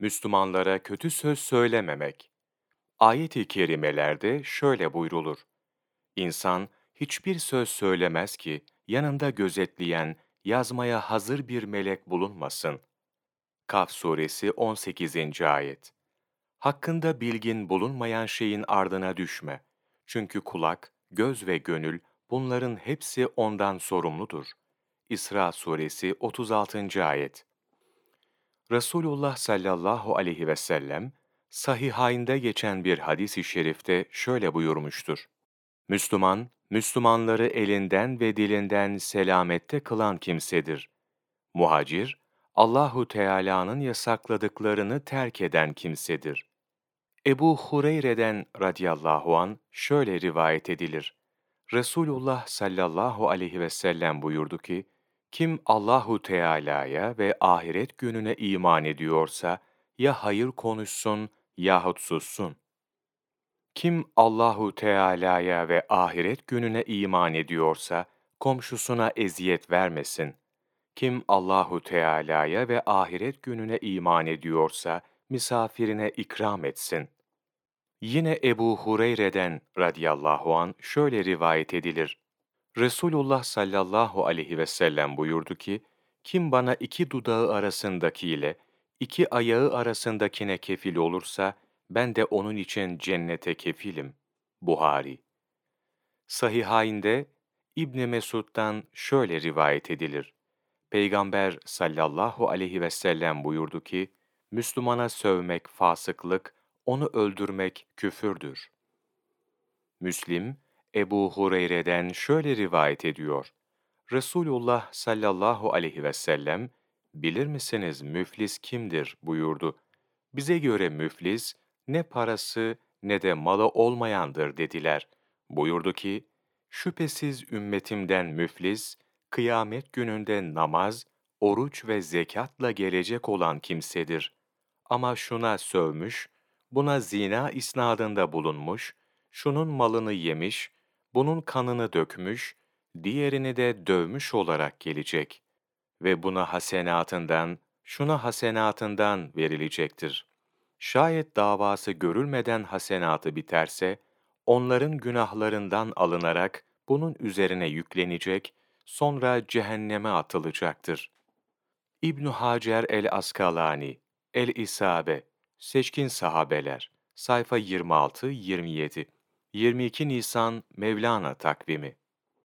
Müslümanlara kötü söz söylememek. Ayet-i kerimelerde şöyle buyrulur. İnsan hiçbir söz söylemez ki yanında gözetleyen, yazmaya hazır bir melek bulunmasın. Kaf suresi 18. ayet. Hakkında bilgin bulunmayan şeyin ardına düşme. Çünkü kulak, göz ve gönül bunların hepsi ondan sorumludur. İsra suresi 36. ayet. Resulullah sallallahu aleyhi ve sellem, sahihainde geçen bir hadis-i şerifte şöyle buyurmuştur. Müslüman, Müslümanları elinden ve dilinden selamette kılan kimsedir. Muhacir, Allahu Teala'nın yasakladıklarını terk eden kimsedir. Ebu Hureyre'den radıyallahu an şöyle rivayet edilir. Resulullah sallallahu aleyhi ve sellem buyurdu ki, kim Allahu Teala'ya ve ahiret gününe iman ediyorsa ya hayır konuşsun yahut sussun. Kim Allahu Teala'ya ve ahiret gününe iman ediyorsa komşusuna eziyet vermesin. Kim Allahu Teala'ya ve ahiret gününe iman ediyorsa misafirine ikram etsin. Yine Ebu Hureyre'den radıyallahu an şöyle rivayet edilir. Resulullah sallallahu aleyhi ve sellem buyurdu ki, kim bana iki dudağı arasındakiyle iki ayağı arasındakine kefil olursa, ben de onun için cennete kefilim. Buhari Sahihainde İbn Mesud'dan şöyle rivayet edilir. Peygamber sallallahu aleyhi ve sellem buyurdu ki, Müslümana sövmek fasıklık, onu öldürmek küfürdür. Müslim, Ebu Hureyre'den şöyle rivayet ediyor. Resulullah sallallahu aleyhi ve sellem, bilir misiniz müflis kimdir buyurdu. Bize göre müflis, ne parası ne de malı olmayandır dediler. Buyurdu ki, şüphesiz ümmetimden müflis, kıyamet gününde namaz, oruç ve zekatla gelecek olan kimsedir. Ama şuna sövmüş, buna zina isnadında bulunmuş, şunun malını yemiş, bunun kanını dökmüş, diğerini de dövmüş olarak gelecek ve buna hasenatından, şuna hasenatından verilecektir. Şayet davası görülmeden hasenatı biterse, onların günahlarından alınarak bunun üzerine yüklenecek, sonra cehenneme atılacaktır. İbn Hacer el-Askalani, El-İsabe, Seçkin Sahabeler, sayfa 26-27, 22 Nisan Mevlana takvimi